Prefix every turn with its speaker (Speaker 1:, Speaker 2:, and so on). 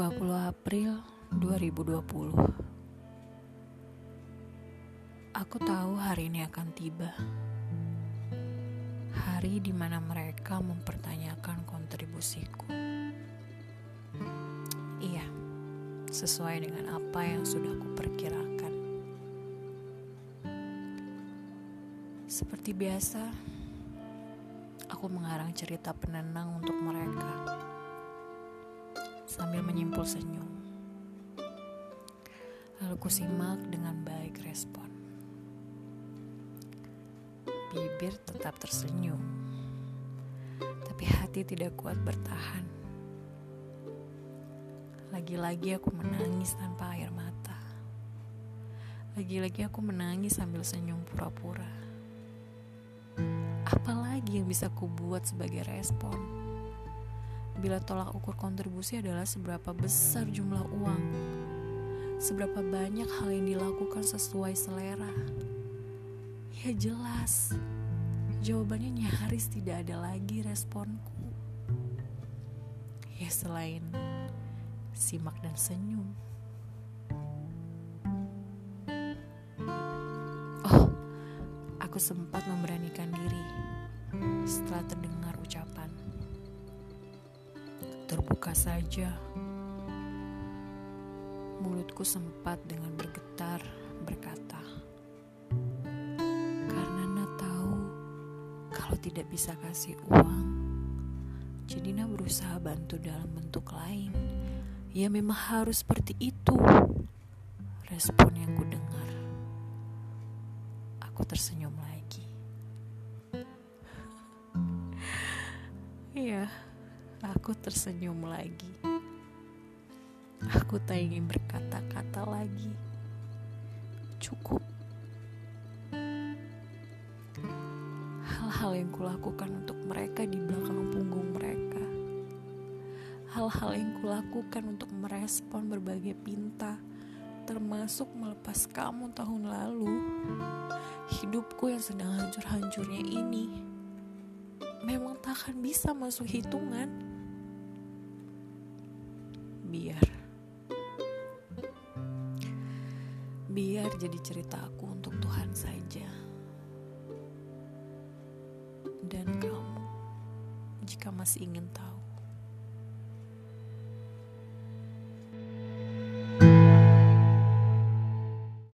Speaker 1: 20 April 2020 Aku tahu hari ini akan tiba. Hari di mana mereka mempertanyakan kontribusiku. Iya, sesuai dengan apa yang sudah kuperkirakan. Seperti biasa, aku mengarang cerita penenang untuk mereka sambil menyimpul senyum. Lalu kusimak dengan baik respon. Bibir tetap tersenyum, tapi hati tidak kuat bertahan. Lagi-lagi aku menangis tanpa air mata. Lagi-lagi aku menangis sambil senyum pura-pura. Apalagi yang bisa kubuat sebagai respon? Bila tolak ukur kontribusi adalah seberapa besar jumlah uang, seberapa banyak hal yang dilakukan sesuai selera. Ya jelas, jawabannya nyaris tidak ada lagi responku. Ya selain simak dan senyum. Oh, aku sempat memberanikan diri setelah terdengar ucapan terbuka saja. Mulutku sempat dengan bergetar berkata, "Karena Na tahu kalau tidak bisa kasih uang, jadi Na berusaha bantu dalam bentuk lain. Ya memang harus seperti itu." Respon yang ku dengar. Aku tersenyum lagi. Iya. Aku tersenyum lagi. Aku tak ingin berkata-kata lagi. Cukup. Hal-hal yang kulakukan untuk mereka di belakang punggung mereka. Hal-hal yang kulakukan untuk merespon berbagai pinta, termasuk melepas kamu tahun lalu. Hidupku yang sedang hancur-hancurnya ini memang tak akan bisa masuk hitungan. Biar biar jadi cerita aku untuk Tuhan saja. Dan kamu jika masih ingin tahu